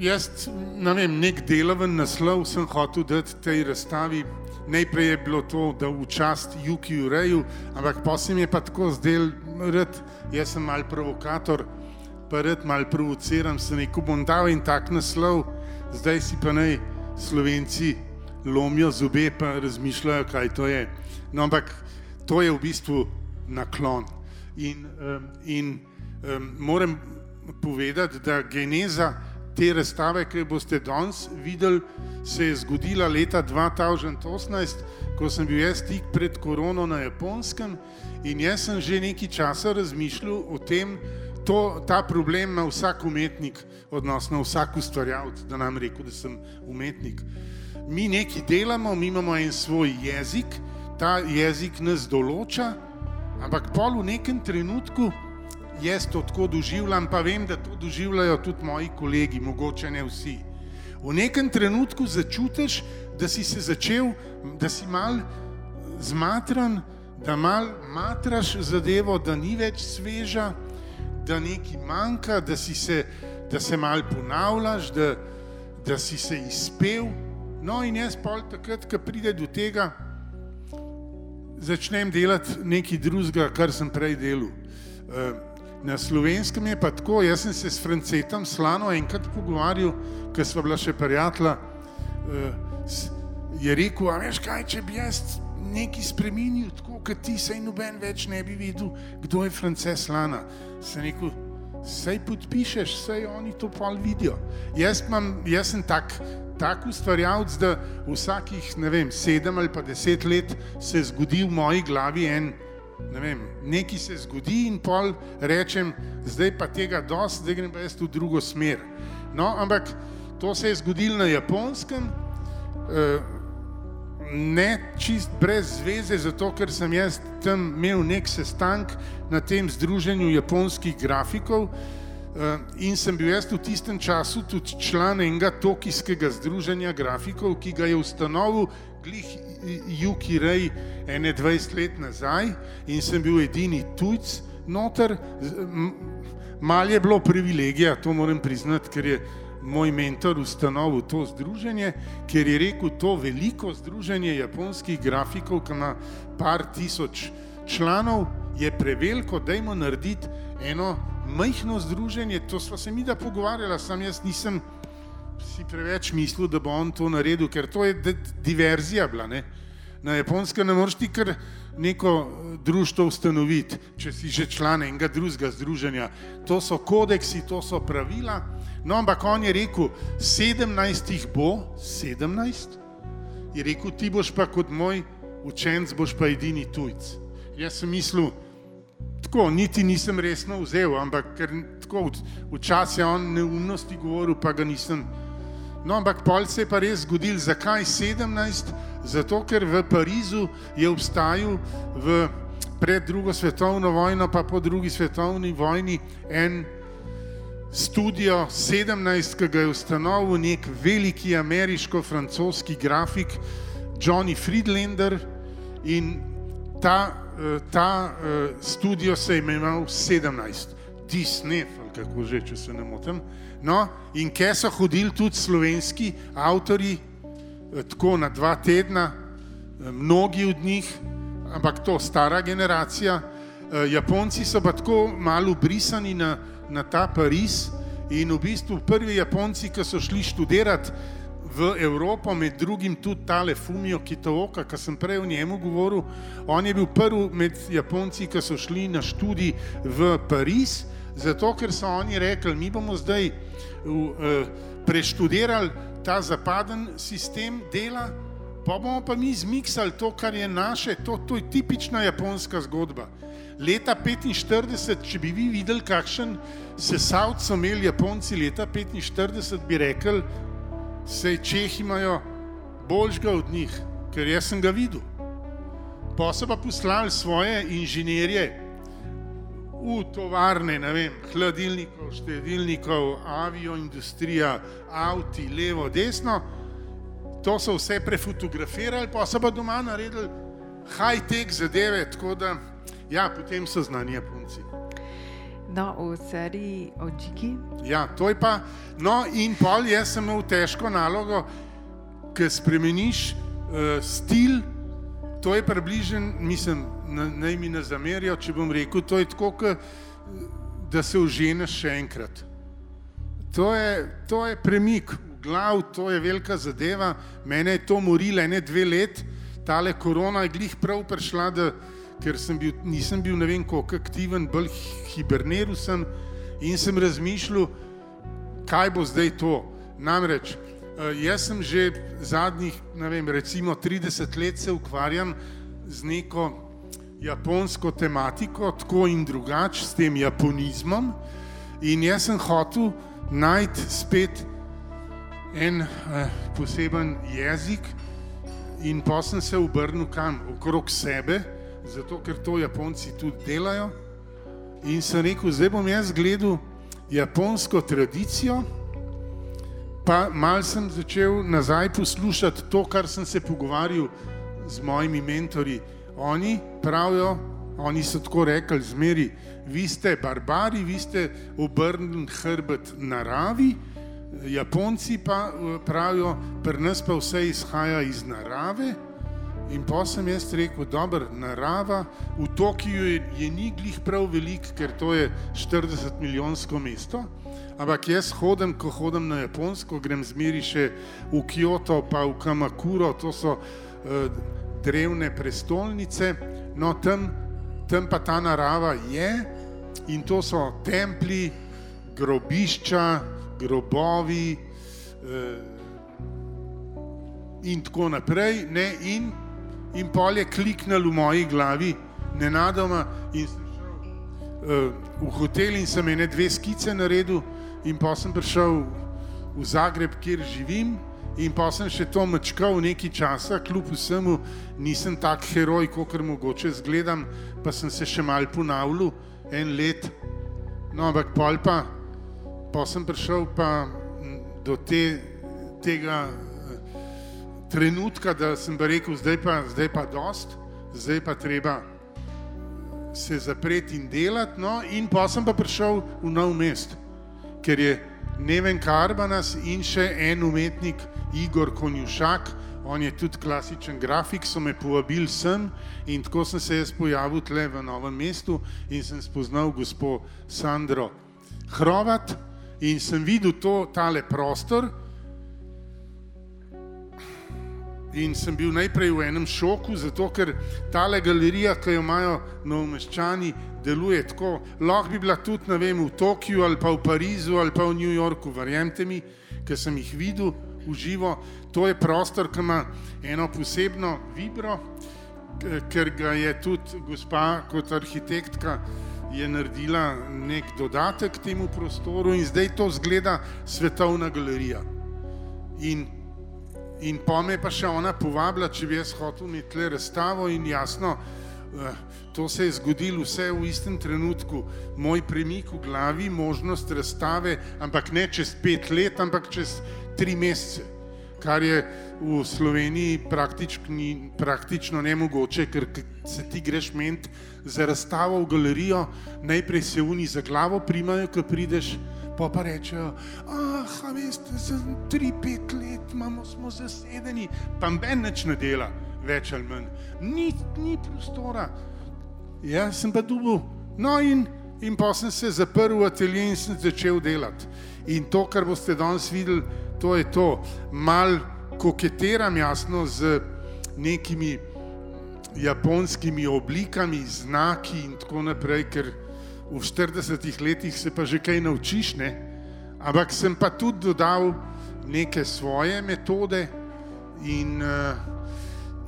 jaz, ne vem, nek deloven naslov sem hotel dati tej razstavi. Najprej je bilo to, da v čast Juki ureju, ampak posem je pa tako zdel, rad, jaz sem mal provokator, pa rad mal provociram, se neko bom dal in tak naslov, zdaj si pa naj slovenci lomijo zobe, pa razmišljajo, kaj to je. No, ampak to je v bistvu naklon. In, um, in um, moram povedati, da geneza te razstave, ki jo boste danes videli, se je zgodila leta 2018, ko sem bil jaz tik pred korono na Japonskem in jaz sem že nekaj časa razmišljal o tem, to, ta problem ima vsak umetnik, odnosno vsak ustvarjalec, da nam rekel, da sem umetnik. Mi nekaj delamo, mi imamo en svoj jezik, ta jezik nas določa, ampak pol v nekem trenutku jaz to tako doživljam, pa vem, da to doživljajo tudi moji kolegi, mogoče ne vsi. V nekem trenutku začutiš, da si se začel, da si mal zmatran, da mal matraš zadevo, da ni več sveža, da nekaj manjka, da, se, da se mal ponavljaš, da, da si se izpel. No in jaz pol takrat, ko pride do tega, začnem delati nekaj drugega, kar sem prej delal. Eh, na slovenskem je pa tako, jaz sem se s Francetom slano enkrat pogovarjal, ker sva bila še prijatelja, eh, je rekel, a veš kaj, če bi jaz nekaj spremenil, tako kot ti, sej noben več ne bi videl, kdo je Frances slana. Sem rekel, sej podpišeš, sej oni to pol vidijo. Jaz, imam, jaz sem tak, tak ustvarjalec, da vsakih ne vem, sedem ali pa deset let se zgodi v moji glavi en, ne vem, nekaj se zgodi in pol rečem, zdaj pa tega dosti, zdaj grem pa jaz v drugo smer. No, ampak to se je zgodilo na japonskem, eh, ne čist brez zveze, zato ker sem jaz tam imel nek sestank na tem združenju japonskih grafikov, Eh, in sem bil jaz v tistem času tudi član enega tokijskega združenja grafikov, ki ga je ustanovil Glih Juki Rej ene 20 let nazaj in sem bil edini tujc noter. Mal je bilo privilegija, to moram priznati, ker je moj mentor ustanovil to združenje, ker je rekel, to veliko združenje japonskih grafikov, ki ima par tisoč članov, je preveliko, dajmo narediti eno majhno združenje, to smo se mi da pogovarjali, sam jaz nisem si preveč mislil, da bo on to naredil, ker to je diverzija bila. Ne? Na japonskem ne moreš ti kar neko eh, društvo ustanoviti, če si že član enega drugega združenja. To so kodeksi, to so pravila. No, ampak on je rekel, sedemnajst jih bo, sedemnajst, je rekel, ti boš pa kot moj učenc, boš pa edini tujc. Jaz sem mislil, tako, niti nisem resno vzel, ampak ker tako včasih je on neumnosti govoril, pa ga nisem. No, ampak pol se je pa res zgodil. Zakaj 17? Zato, ker v Parizu je obstajal v pred drugo svetovno vojno, pa po drugi svetovni vojni en studio 17, ki ga je ustanovil nek veliki ameriško-francoski grafik Johnny Friedlander in ta Eh, ta uh, studio se je imenoval 17, Disney, kako že, če se ne motim. No, in kje so hodili tudi slovenski avtori, eh, tako na dva tedna, mnogi od njih, ampak to stara generacija. Japonci so pa tako malo brisani na, na ta Pariz In v bistvu prvi Japonci, ki so šli študirati v Evropo, med drugim tudi tale Fumio Kitaoka, ki sem prej o njemu govoril, on je bil prvi med Japonci, ki so šli na študij v Pariz, zato ker so oni rekli, mi bomo zdaj uh, preštudirali ta zapaden sistem dela, pa bomo pa mi zmiksali to, kar je naše, to, to je tipična japonska zgodba. Leta 45, če bi vi videli, kakšen sesavc so imeli Japonci leta 45, bi rekli, sej Čehi imajo boljšega od njih, ker jaz sem ga videl. Pa so pa poslali svoje inženirje v tovarne, ne vem, hladilnikov, štedilnikov, avioindustrija, avti, levo, desno. To so vse prefotografirali, pa so pa doma naredili high-tech zadeve, tako da, ja, potem so znani Japonci. No, v seriji Očiki. Ja, to je pa. No, in pol jaz sem imel težko nalogo, ker spremeniš uh, stil. To je približen, mislim, naj mi ne zamerijo, če bom rekel, to je tako, k, da se oženeš še enkrat. To je, to je premik v glav, to je velika zadeva. Mene je to morilo ene dve let, tale korona je glih prav prišla, da ker sem bil, nisem bil ne vem koliko aktiven, bolj hiberniral sem in sem razmišljal, kaj bo zdaj to. Namreč, jaz sem že zadnjih, ne vem, recimo 30 let se ukvarjam z neko japonsko tematiko, tako in drugače, s tem japonizmom. In jaz sem hotel najti spet en eh, poseben jezik, in pa sem se obrnil kam okrog sebe zato ker to Japonci tudi delajo. In sem rekel, zdaj bom jaz gledal japonsko tradicijo, pa mal sem začel nazaj poslušati to, kar sem se pogovarjal z mojimi mentori. Oni pravijo, oni so tako rekli, zmeri, vi ste barbari, vi ste obrnili hrbet naravi, Japonci pa eh, pravijo, pri nas pa vse izhaja iz narave. In pa sem jaz rekel, da narava v Tokiu je, je ni glih prav velik, ker to je 40 milijonsko mesto. Ampak jaz hodim, ko hodim na Japonsko, grem zmeri še v Kyoto, pa v Kamakuro, to so uh, drevne prestolnice. No, tam, tam pa ta narava je in to so templji, grobišča, grobovi uh, in tako naprej. Ne, in in pol je kliknil v moji glavi, nenadoma, in sem v hotel in sem ene dve skice naredil, in pa sem prišel v Zagreb, kjer živim. In pa sem še to mačkal nekaj časa, kljub vsemu nisem tak heroj, kot mogoče zgledam, pa sem se še mal ponavljal en let. No, ampak pol pa, pa sem prišel pa do te, tega trenutka, da sem rekel, zdaj pa, zdaj pa dost, zdaj pa treba se zapreti in delati. No, in pa sem pa prišel v nov mest, ker je Neven Karbanas in še en umetnik, Igor Konjušak, on je tudi klasičen grafik, so me povabili sem in tako sem se jaz pojavil tle v novem mestu in sem spoznal gospod Sandro Hrovat in sem videl to, tale prostor, In sem bil najprej v enem šoku, zato ker ta galerija, ki jo imajo novomeščani, deluje tako. Lahko bi bila tudi vem, v Tokiu ali pa v Parizu ali pa v New Yorku, verjemite mi, ker sem jih videl v živo. To je prostor, ki ima eno posebno vibro, ker ga je tudi gospa kot arhitektka. Je naredila nek dodatek temu prostoru, in zdaj to zgleda svetovna galerija. In In pa me pa še ona povabila, če bi jaz hotel imeti le razstavo in jasno, eh, to se je zgodilo vse v istem trenutku. Moj premik v glavi, možnost razstave, ampak ne čez pet let, ampak čez tri mesece, kar je v Sloveniji praktično, praktično nemogoče, ker se ti greš ment za razstavo v galerijo, najprej se uni za glavo primajo, ko prideš pa pa rečejo, ah, veste, za tri, pet let imamo, smo zasedeni, pa meni več ne dela, več ali manj, ni, ni prostora. Jaz sem pa dubov. No, in, In pa sem se zaprl v atelje in sem začel delati. In to, kar boste danes videli, to je to. Mal koketiram jasno z nekimi japonskimi oblikami, znaki in tako naprej, ker v 40 letih se pa že kaj naučiš, ne? ampak sem pa tudi dodal neke svoje metode in, uh,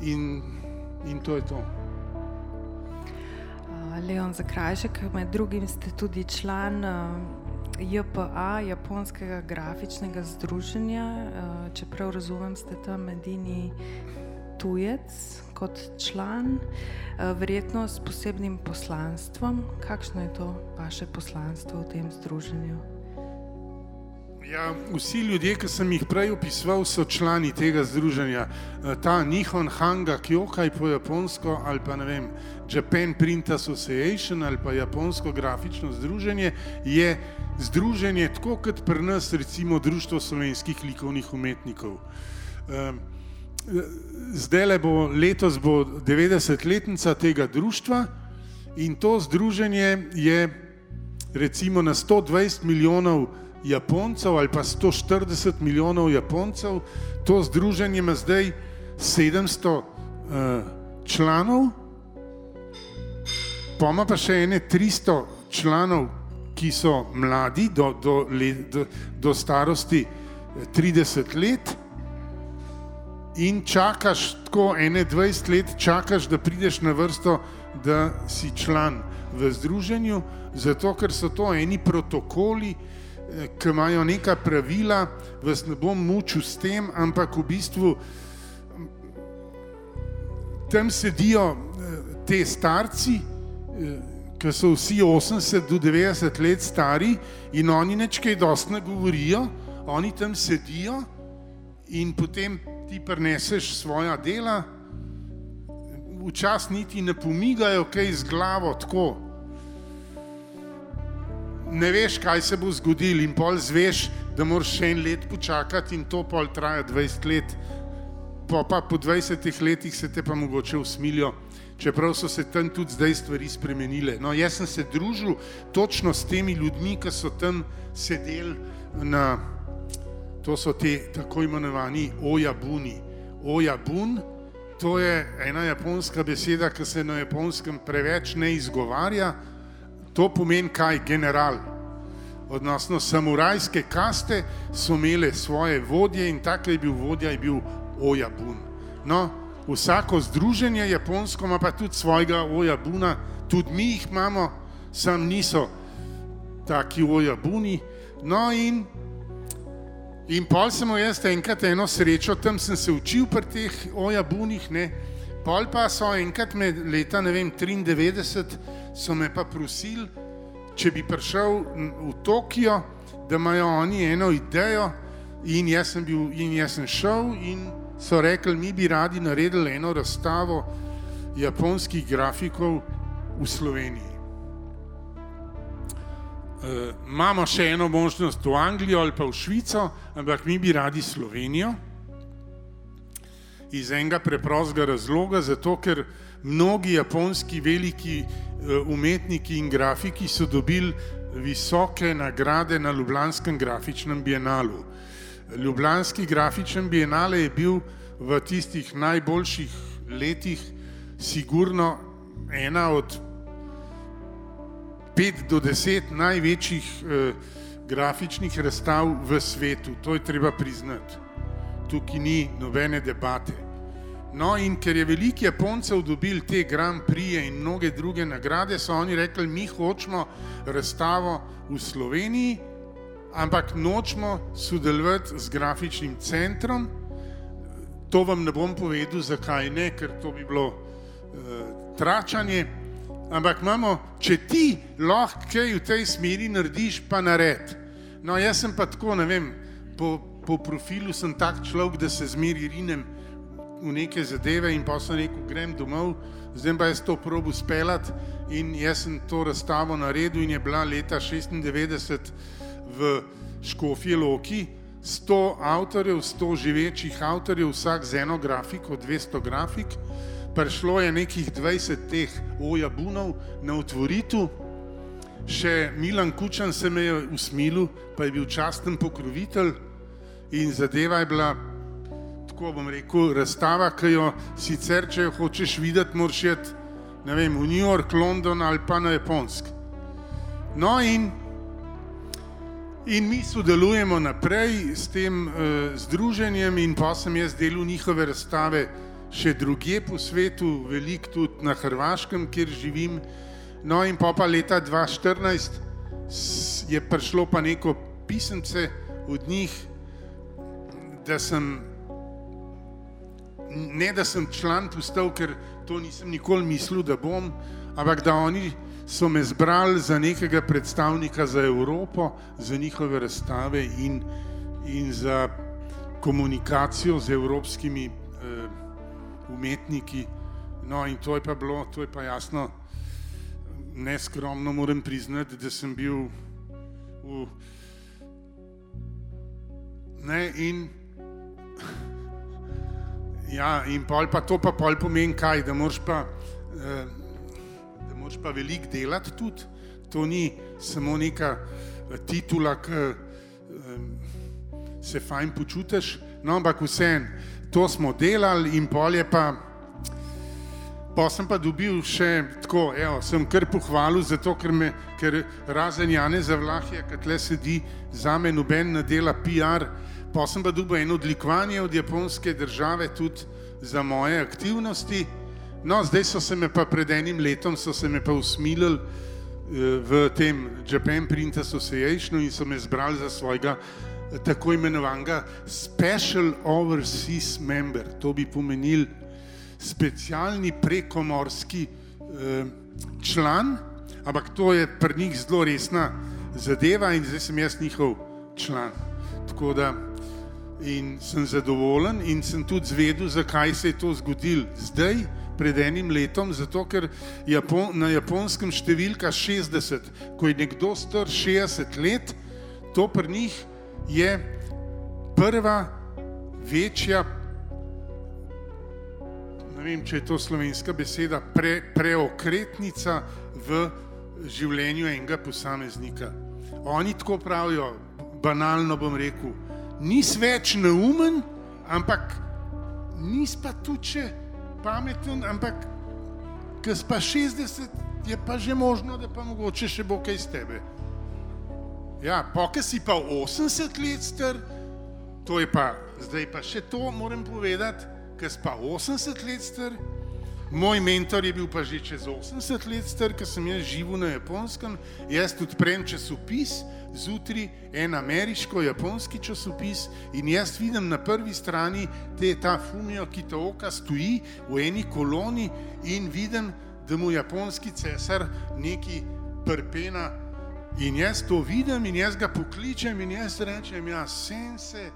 in, in to je to. Leon Zakrajšek, med drugim ste tudi član JPA, Japonskega grafičnega združenja. Čeprav razumem, ste tam edini tujec kot član, verjetno s posebnim poslanstvom. Kakšno je to vaše poslanstvo v tem združenju? Ja, vsi ljudje, ki sem jih prej opisoval, so člani tega združenja. Ta Nihon Hanga Kyokai po japonsko ali pa ne vem, Japan Print Association ali pa Japonsko grafično združenje je združenje tako kot pri nas recimo Društvo slovenskih likovnih umetnikov. Zdaj le bo letos bo 90-letnica tega društva in to združenje je recimo na 120 milijonov Japoncev ali pa 140 milijonov Japoncev, to združenje ima zdaj 700 uh, članov, pa ima pa še ene 300 članov, ki so mladi do, do, do, do starosti 30 let in čakaš tako ene 20 let, čakaš, da prideš na vrsto, da si član v združenju, zato ker so to eni protokoli, ki imajo neka pravila, vas ne bom mučil s tem, ampak v bistvu tam sedijo te starci, ki so vsi 80 do 90 let stari in oni nečkaj dost ne govorijo, oni tam sedijo in potem ti prineseš svoja dela, včasih niti ne pomigajo kaj z glavo tako, ne veš, kaj se bo zgodilo, in pol zveš, da moraš še en let počakati, in to pol traja 20 let. Po, pa po 20 letih se te pa mogoče usmilijo, čeprav so se tam tudi zdaj stvari spremenile. No, jaz sem se družil točno s temi ljudmi, ki so tam sedeli na, to so te tako imenovani ojabuni. Ojabun, to je ena japonska beseda, ki se na japonskem preveč ne izgovarja, To pomeni kaj general. Odnosno, samurajske kaste so imele svoje vodje in tako je bil vodja, je bil Ojabun. No, vsako združenje japonsko ima pa tudi svojega Ojabuna, tudi mi jih imamo, sam niso taki Ojabuni. No in, in pol sem jaz enkrat eno srečo, tam sem se učil pri teh Ojabunih, ne, pol pa so enkrat med leta, ne vem, 93, so me pa prosili, če bi prišel v Tokio, da imajo oni eno idejo, in jaz sem, bil, in jaz sem šel, in so rekli, mi bi radi naredili eno razstavo japonskih grafikov v Sloveniji. E, imamo še eno možnost v Anglijo ali pa v Švico, ampak mi bi radi Slovenijo. Iz enega preprostega razloga, zato ker mnogi japonski veliki Eh, umetniki in grafiki so dobili visoke nagrade na Ljubljanskem grafičnem bienalu. Ljubljanski grafičen bienale je bil v tistih najboljših letih sigurno ena od pet do deset največjih eh, grafičnih razstav v svetu. To je treba priznati. Tukaj ni nobene debate. No, in ker je veliko Japoncev dobil te Grand Prix in mnoge druge nagrade, so oni rekli, mi hočemo razstavo v Sloveniji, ampak nočemo sodelovati z grafičnim centrom. To vam ne bom povedal, zakaj ne, ker to bi bilo uh, tračanje. Ampak imamo, če ti lahko kaj v tej smeri narediš, pa nared. No, jaz sem pa tako, ne vem, po, po profilu sem tak človek, da se zmeri rinem v neke zadeve in pa sem rekel, grem domov, zdaj pa jaz to probu speljati. In jaz sem to razstavo naredil in je bila leta 96 v Škofje Loki, 100 avtorjev, 100 živečih avtorjev, vsak z eno grafiko, 200 grafik, prišlo je nekih 20 teh ojabunov na otvoritev še Milan Kučan se me je usmilil, pa je bil časten pokrovitelj in zadeva je bila, tako bom rekel, razstava, ki jo sicer, če jo hočeš videti, moraš iti, ne vem, v New York, London ali pa na Japonsk. No in, in mi sodelujemo naprej s tem uh, združenjem in pa sem jaz delal njihove razstave še druge po svetu, veliko tudi na Hrvaškem, kjer živim. No, in pa, pa leta 2014 je prišlo pa neko pisance od njih, da sem, ne da sem član postal, ker to nisem nikoli mislil, da bom, ampak da oni so me zbrali za nekega predstavnika za Evropo, za njihove razstave in, in za komunikacijo z evropskimi eh, umetniki. No, in to je pa bilo, to je pa jasno neskromno moram priznati, da sem bil v. Ne, in, ja, in pol pa to pa pol pomeni kaj, da moraš pa, eh, da moraš pa veliko delati tudi. To ni samo neka eh, titula, ki eh, se fajn počutiš, no, ampak vseeno, to smo delali in pol je pa. Pa sem pa dobil še tako, evo, sem kar pohvalil, zato ker, me, ker razen Jane Zavlahija, ki tle sedi za me, noben ne dela PR, pa sem pa dobil eno odlikovanje od japonske države tudi za moje aktivnosti. No, zdaj so se me pa pred enim letom, so se me pa usmilili eh, v tem Japan Print Association in so me zbrali za svojega tako imenovanega Special Overseas Member. To bi pomenil specialni prekomorski eh, član, ampak to je pri njih zelo resna zadeva in zdaj sem jaz njihov član. Tako da in sem zadovoljen in sem tudi zvedel, zakaj se je to zgodilo zdaj, pred enim letom, zato ker Japon, na japonskem številka 60, ko je nekdo star 60 let, to pri njih je prva večja vem, če je to slovenska beseda, pre, preokretnica v življenju enega posameznika. Oni tako pravijo, banalno bom rekel, nis več neumen, ampak nis pa tudi pameten, ampak ker pa 60 je pa že možno, da pa mogoče še bo kaj iz tebe. Ja, poke si pa 80 let star, to je pa, zdaj pa še to moram povedati, ki pa 80 let star, moj mentor je bil pa že čez 80 let star, ker sem jaz živel na japonskem, jaz tudi prem časopis, zjutraj en ameriško-japonski časopis in jaz vidim na prvi strani te ta fumijo, ki ta oka stoji v eni koloni in vidim, da mu japonski cesar neki prpena in jaz to vidim in jaz ga pokličem in jaz rečem, ja, sense,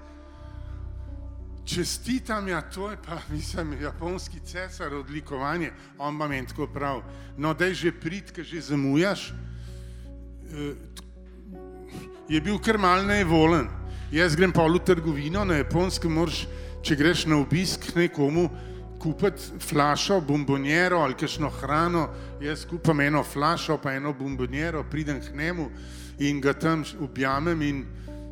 čestitam, ja, to je pa, mislim, japonski cesar, odlikovanje, on pa meni tako prav. No, da je že prid, ki že zamujaš, eh, je bil kar mal nevolen. Jaz grem pa v trgovino na japonskem, moraš, če greš na obisk nekomu, kupiti flašo, bombonjero ali kakšno hrano, jaz kupam eno flašo, pa eno bombonjero, pridem k njemu in ga tam objamem in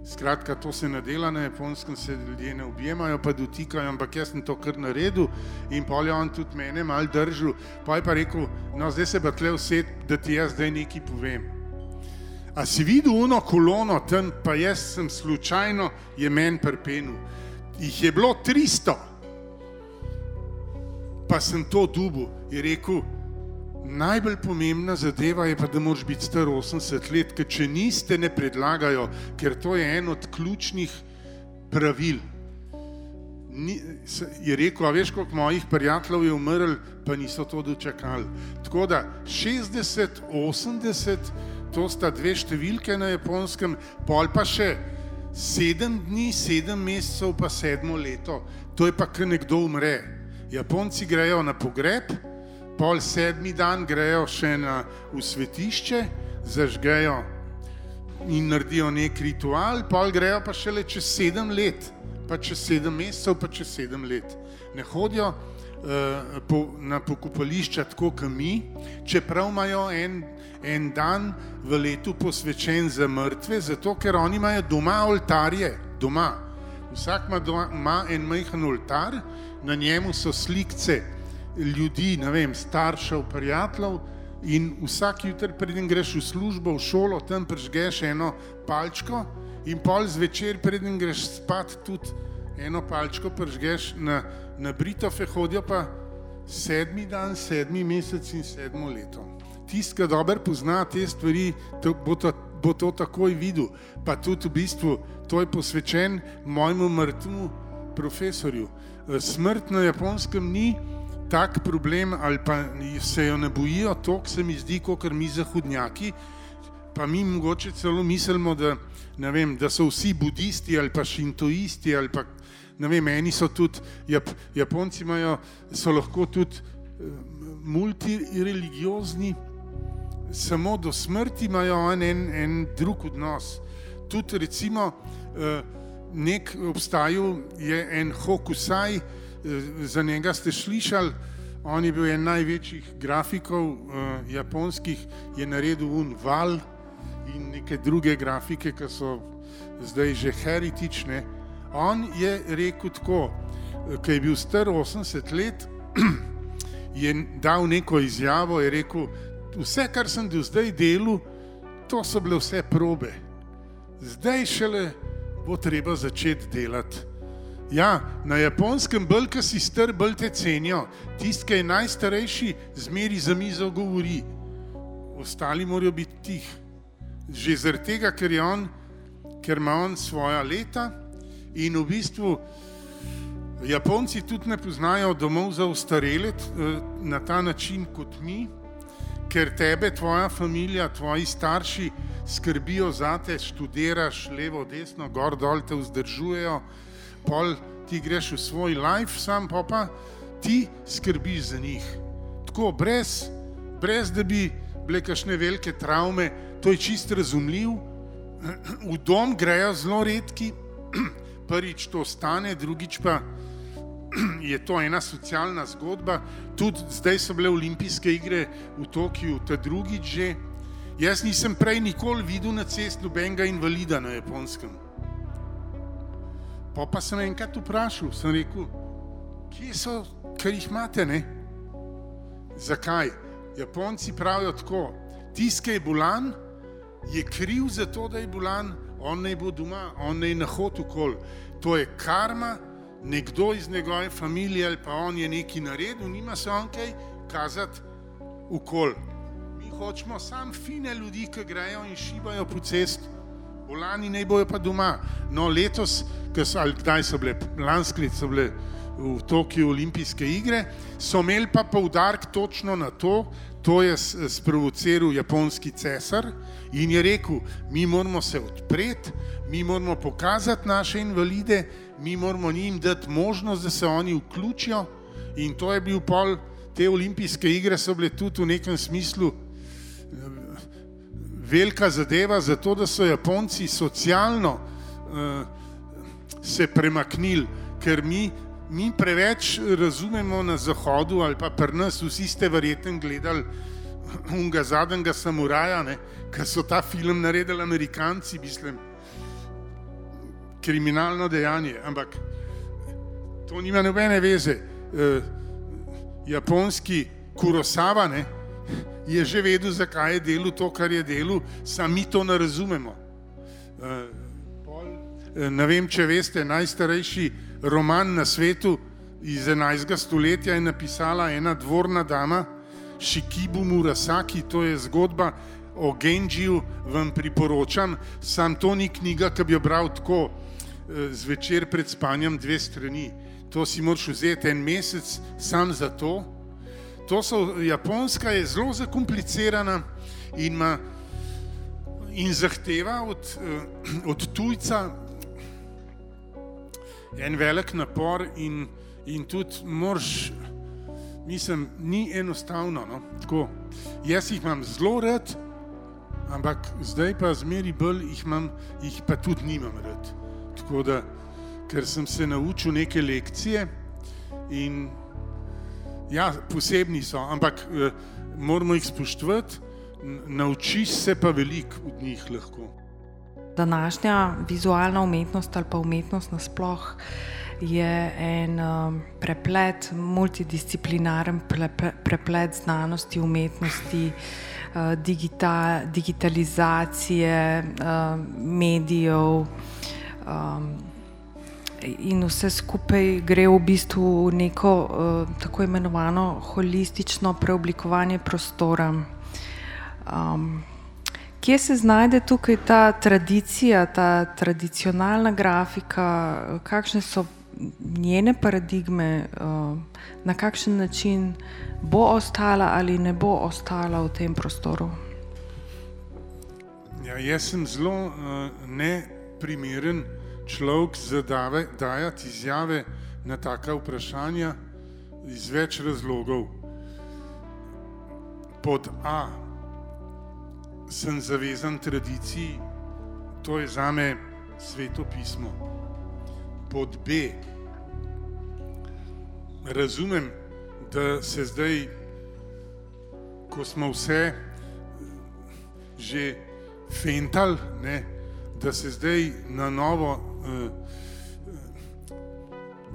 Skratka, to se ne dela na japonskem, se ljudje ne objemajo, pa dotikajo, ampak jaz sem to kar naredil in pol je on tudi mene mal držal. Pa je pa rekel, no zdaj se pa tle vse, da ti jaz zdaj nekaj povem. A si videl uno kolono tam, pa jaz sem slučajno je men prpenil. Ih je bilo 300, pa sem to dubu in rekel, Najbolj pomembna zadeva je pa, da moraš biti star 80 let, ker če niste, ne predlagajo, ker to je en od ključnih pravil. Ni, je rekel, a veš, koliko mojih prijateljev je umrl, pa niso to dočakali. Tako da 60, 80, to sta dve številke na japonskem, pol pa še sedem dni, sedem mesecev, pa sedmo leto. To je pa, ker nekdo umre. Japonci grejo na pogreb, pol sedmi dan grejo še na svetišče, zažgejo in naredijo nek ritual, pol grejo pa šele čez sedem let, pa čez sedem mesecev, pa čez sedem let. Ne hodijo, uh, po, na pokopališča tako kot mi, čeprav imajo en, en dan v letu posvečen za mrtve, zato ker oni imajo doma oltarje, doma. Vsak ima, doma, ima en majhen oltar, na njemu so slikce ljudi, ne vem, staršev, prijateljev. In vsak jutr, preden greš v službo, v šolo, tam prežgeš eno palčko, in pol zvečer, preden greš spat, tudi eno palčko prežgeš na, na Britofe, hodijo pa sedmi dan, sedmi mesec in sedmo leto. Tisti, ki dobro pozna te stvari, to, bo, to, bo to takoj videl. Pa tudi v bistvu to je posvečen mojemu mrtvemu profesorju. Smrt na japonskem ni tak problem, ali pa se jo ne bojijo, to se mi zdi, kot mi zahodnjaki. Pa mi mogoče celo mislimo, da, vem, da so vsi budisti ali pa šintoisti. Ali pa, vem, eni so tudi, Jap, Japonci imajo, so lahko tudi uh, multireligiozni, samo do smrti imajo en, en, en drug odnos. Tudi recimo, uh, nek obstajal je en Hokusai. Za njega ste slišali, on je bil en največjih grafikov uh, japonskih, je naredil un val in neke druge grafike, ki so zdaj že heretične. On je rekel tako, ko je bil star 80 let, je dal neko izjavo, je rekel, vse, kar sem do zdaj delal, to so bile vse probe. Zdaj šele bo treba začeti delati. Ja, na japonskem brka si star, bolj te cenijo. Tisti, ki je najstarejši, zmeri za mizo govori, ostali morajo biti tih. Že zaradi tega, ker, on, ker ima on svoja leta in v bistvu Japonci tudi ne poznajo domov za ustarele eh, na ta način kot mi, ker tebe, tvoja družina, tvoji starši skrbijo za te, študiraš levo, desno, gor, dol te vzdržujejo pol ti greš v svoj life, sam pa ti skrbiš za njih. Tako, brez, brez da bi bile kakšne velike travme, to je čist razumljiv. V dom grejo zelo redki, prvič to stane, drugič pa je to ena socialna zgodba. Tudi zdaj so bile olimpijske igre v Tokiu, ta drugič že. Jaz nisem prej nikoli videl na cesti nobenega invalida na japonskem. Pa, pa sem enkrat vprašal, sem rekel, kje so, ker jih imate, ne? Zakaj? Japonci pravijo tako, tiskaj je bolan, je kriv za to, da je bolan, on naj bo doma, on naj na hodu kol. To je karma, nekdo iz njegove družine ali pa on je nekaj naredil, nima se on kaj kazati v kol. Mi hočemo samo fine ljudi, ki grejo in šibajo po cesti. Bolani naj bojo pa doma. No, letos, so, ali kdaj so bile, lansko leto so bile v Tokiu olimpijske igre, so imeli pa poudarek točno na to, to je sprovociral japonski cesar in je rekel, mi moramo se odpreti, mi moramo pokazati naše invalide, mi moramo njim dati možnost, da se oni vključijo. In to je bil pol, te olimpijske igre so bile tudi v nekem smislu velika zadeva, zato da so Japonci socialno uh, se premaknili, ker mi, mi preveč razumemo na Zahodu ali pa pri nas, vsi ste verjetno gledali unga zadnjega samuraja, ki so ta film naredili Amerikanci, mislim, kriminalno dejanje, ampak to nima nobene veze. Uh, japonski Kurosawa, ne, je že vedel, zakaj je delal to, kar je delal, sami to ne razumemo. Eh, eh, ne vem, če veste, najstarejši roman na svetu iz 11. stoletja je napisala ena dvorna dama, Shikibu Murasaki, to je zgodba o Genžiju, vam priporočam, sam to ni knjiga, ki bi jo bral tako eh, zvečer pred spanjem dve strani. To si moraš vzeti en mesec sam za to, To so, Japonska je zelo zakomplicirana in, ima, in zahteva od, eh, od tujca en velik napor, in, in tudi moraš, mislim, ni enostavno. No? Tako, jaz jih imam zelo rad, ampak zdaj pa zmeri bolj jih imam, jih pa tudi nimam rad. Tako da, ker sem se naučil neke lekcije in Ja, posebni so, ampak eh, moramo jih spoštovati, naučiš se pa veliko od njih lahko. Današnja vizualna umetnost ali pa umetnost nasploh je en um, preplet, multidisciplinaren preplet znanosti, umetnosti, uh, digita, digitalizacije, uh, medijev. Um, in vse skupaj gre v bistvu v neko uh, tako imenovano holistično preoblikovanje prostora. Um, kje se znajde tukaj ta tradicija, ta tradicionalna grafika, kakšne so njene paradigme, uh, na kakšen način bo ostala ali ne bo ostala v tem prostoru? Ja, jaz sem zelo uh, neprimeren človek zadave, dajati izjave na taka vprašanja iz več razlogov. Pod A sem zavezan tradiciji, to je za me sveto pismo. Pod B razumem, da se zdaj, ko smo vse že fental, ne, da se zdaj na novo Eh,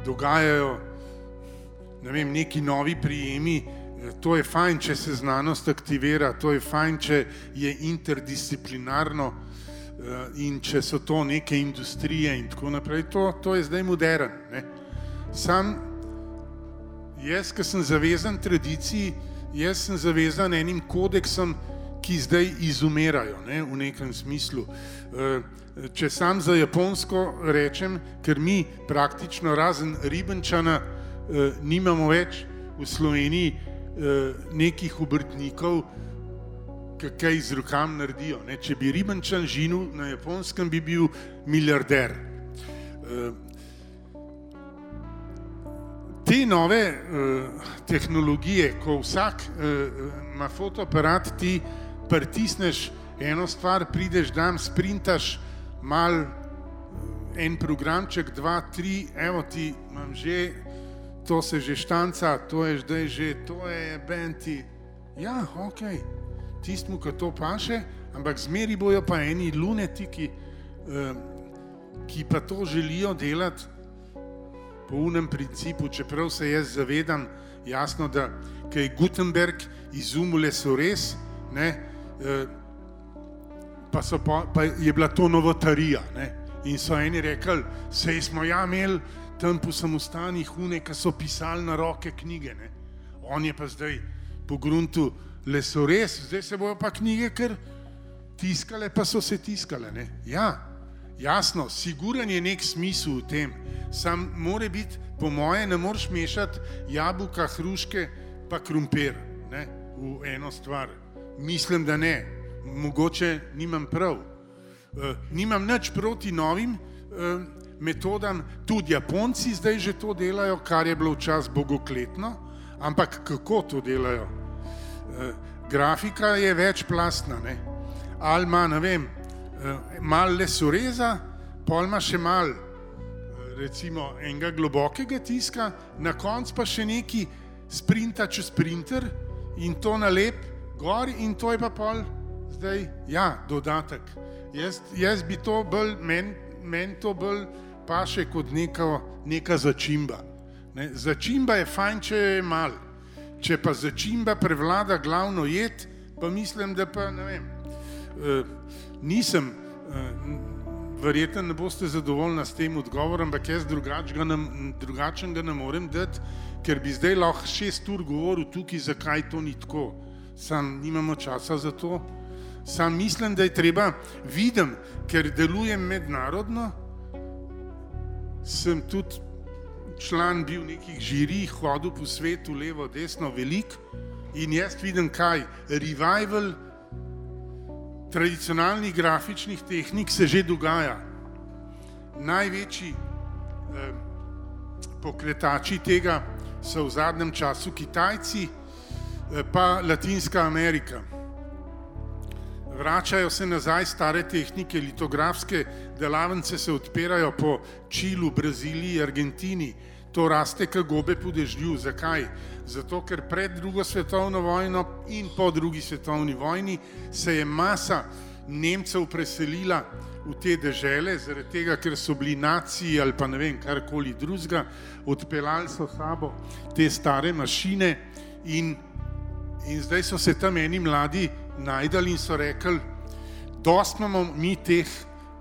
dogajajo ne vem, neki novi prijemi. Eh, to je fajn, če se znanost aktivira, to je fajn, če je interdisciplinarno eh, in če so to neke industrije in tako naprej. To, to je zdaj modern. Ne. Sam jaz, ki sem zavezan tradiciji, jaz sem zavezan enim kodeksom, ki zdaj izumirajo ne, v nekem smislu. Če sam za Japonsko rečem, ker mi praktično razen ribenčana eh, nimamo več v Sloveniji eh, nekih obrtnikov, ki kaj z rokam naredijo. Ne? Če bi ribenčan žinil na Japonskem, bi bil milijarder. Eh, te nove eh, tehnologije, ko vsak eh, ima fotoaparat, ti pritisneš eno stvar, prideš dan, sprintaš, mal en programček, dva, tri, evo ti imam že, to se že štanca, to je zdaj že, to je benti. Ja, ok, tistmu, ki to paše, ampak zmeri bojo pa eni lunetiki, eh, ki pa to želijo delati po unem principu, čeprav se jaz zavedam, jasno, da kaj Gutenberg izumule so res, ne, eh, pa, pa, pa je bila to novotarija. Ne? In so eni rekli, sej smo ja imeli tam po samostanih hune, ki so pisali na roke knjige. Ne? On je pa zdaj po gruntu le so res, zdaj se bojo pa knjige kar tiskale, pa so se tiskale. Ne? Ja, jasno, siguren je nek smisel v tem. Sam more biti, po moje, ne moreš mešati jabolka, hruške pa krumpir v eno stvar. Mislim, da ne mogoče nimam prav. E, nimam nič proti novim e, metodam, tudi Japonci zdaj že to delajo, kar je bilo včasih bogokletno, ampak kako to delajo? E, grafika je večplastna, ne? ali ima, ne vem, malo lesoreza, pol ima še malo, recimo, enega globokega tiska, na koncu pa še neki sprinta čez sprinter in to nalep gor in to je pa pol zdaj, ja, dodatek. Jaz, jaz bi to bolj, meni men to bolj paše kot neka, neka začimba. Ne? Začimba je fajn, če je mal. Če pa začimba prevlada glavno jed, pa mislim, da pa ne vem. E, nisem, e, verjetno ne boste zadovoljni s tem odgovorom, ampak jaz drugačen ga ne morem dati, ker bi zdaj lahko šest ur govoril tukaj, zakaj to ni tako. Sam nimamo časa za to. Sam mislim, da je treba videti, ker delujem mednarodno. Sem tudi član bil nekih žirij, hodil po svetu, levo, desno, velik. In jaz vidim, kaj revival tradicionalnih grafičnih tehnik se že dogaja. Največji eh, pokretači tega so v zadnjem času Kitajci, pa Latinska Amerika vračajo se nazaj stare tehnike, litografske delavnice se odpirajo po Čilu, Braziliji, Argentini. to raste kot gobe po dežju. Zakaj? Zato, ker pred drugo svetovno vojno in po drugi svetovni vojni se je masa Nemcev preselila v te dežele, zaradi tega, ker so bili naciji ali pa ne vem, karkoli drugega, odpeljali so sabo te stare mašine in, in zdaj so se tam eni mladi najdali in so rekli, dost imamo mi teh,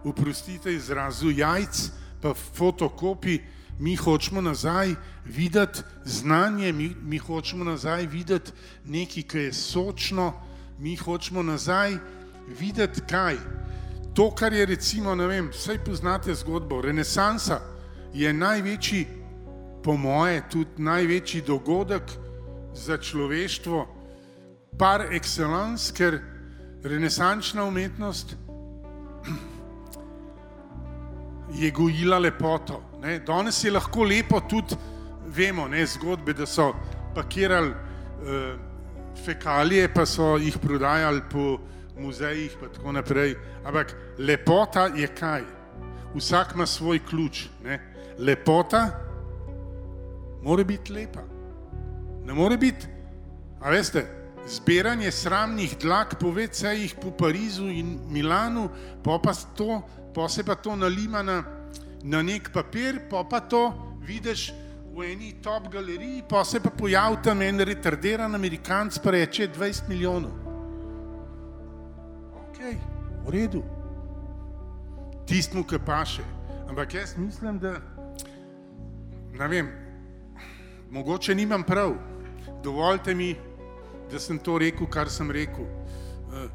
uprostite izrazu, jajc, pa fotokopi, mi hočemo nazaj videti znanje, mi, mi hočemo nazaj videti nekaj, kar je sočno, mi hočemo nazaj videti kaj. To, kar je recimo, ne vem, vse poznate zgodbo, renesansa je največji, po moje, tudi največji dogodek za človeštvo, par excellence, ker renesančna umetnost je gojila lepoto. Ne. Danes je lahko lepo tudi, vemo, ne, zgodbe, da so pakirali uh, fekalije, pa so jih prodajali po muzejih in tako naprej. Ampak lepota je kaj? Vsak ima svoj ključ. Ne. Lepota mora biti lepa. Ne more biti, a veste, zbiranje sramnih dlak po vecejih po Parizu in Milanu, pa, pa, to, pa se pa to nalima na, na nek papir, pa pa to vidiš v eni top galeriji, pa se pa pojavi tam en retardiran Amerikanc, pa reče 20 milijonov. Ok, v redu. Tistmu, ki paše. Ampak jaz mislim, da ne vem, mogoče nimam prav. Dovolite mi, da sem to rekel, kar sem rekel. Uh,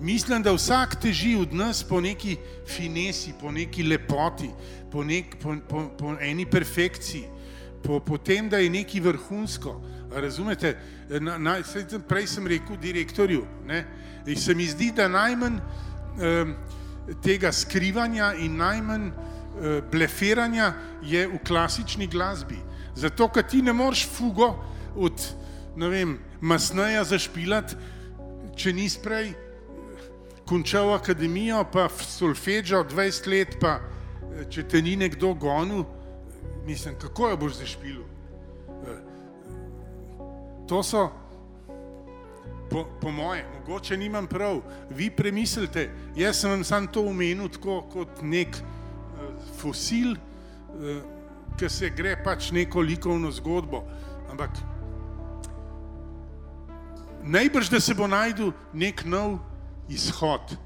mislim, da vsak teži od nas po neki finesi, po neki lepoti, po, nek, po, po, po eni perfekciji, po, po tem, da je nekaj vrhunsko. Razumete? Na, na, prej sem rekel direktorju, da se mi zdi, da najmanj um, tega skrivanja in najmanj uh, blefiranja je v klasični glasbi. Zato, ker ti ne moreš fugo od ne vem, masneja zašpilati, če nisi prej končal akademijo, pa solfeđo 20 let, pa če te ni nekdo gonil, mislim, kako jo boš zašpilil. To so, po, po moje, mogoče nimam prav, vi premislite, jaz sem vam sam to omenil tako kot nek uh, fosil, ki se gre pač neko likovno zgodbo, ampak najbrž, da se bo najdel nek nov izhod.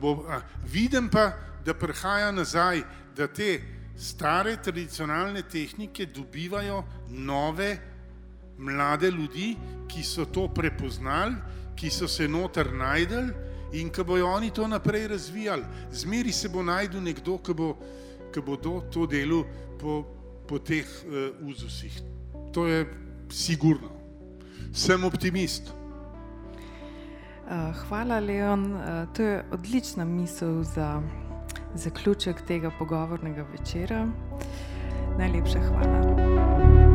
Bo, a, vidim pa, da prihaja nazaj, da te stare tradicionalne tehnike dobivajo nove, mlade ljudi, ki so to prepoznali, ki so se noter najdel in ki bojo oni to naprej razvijali. Zmeri se bo najdel nekdo, ki bo, ki bo do, to delo po, po teh uh, uzusih. To je sigurno. Sem optimist. Eh, hvala, Leon. Eh, to je odlična misel za zaključek tega pogovornega večera. Najlepša hvala.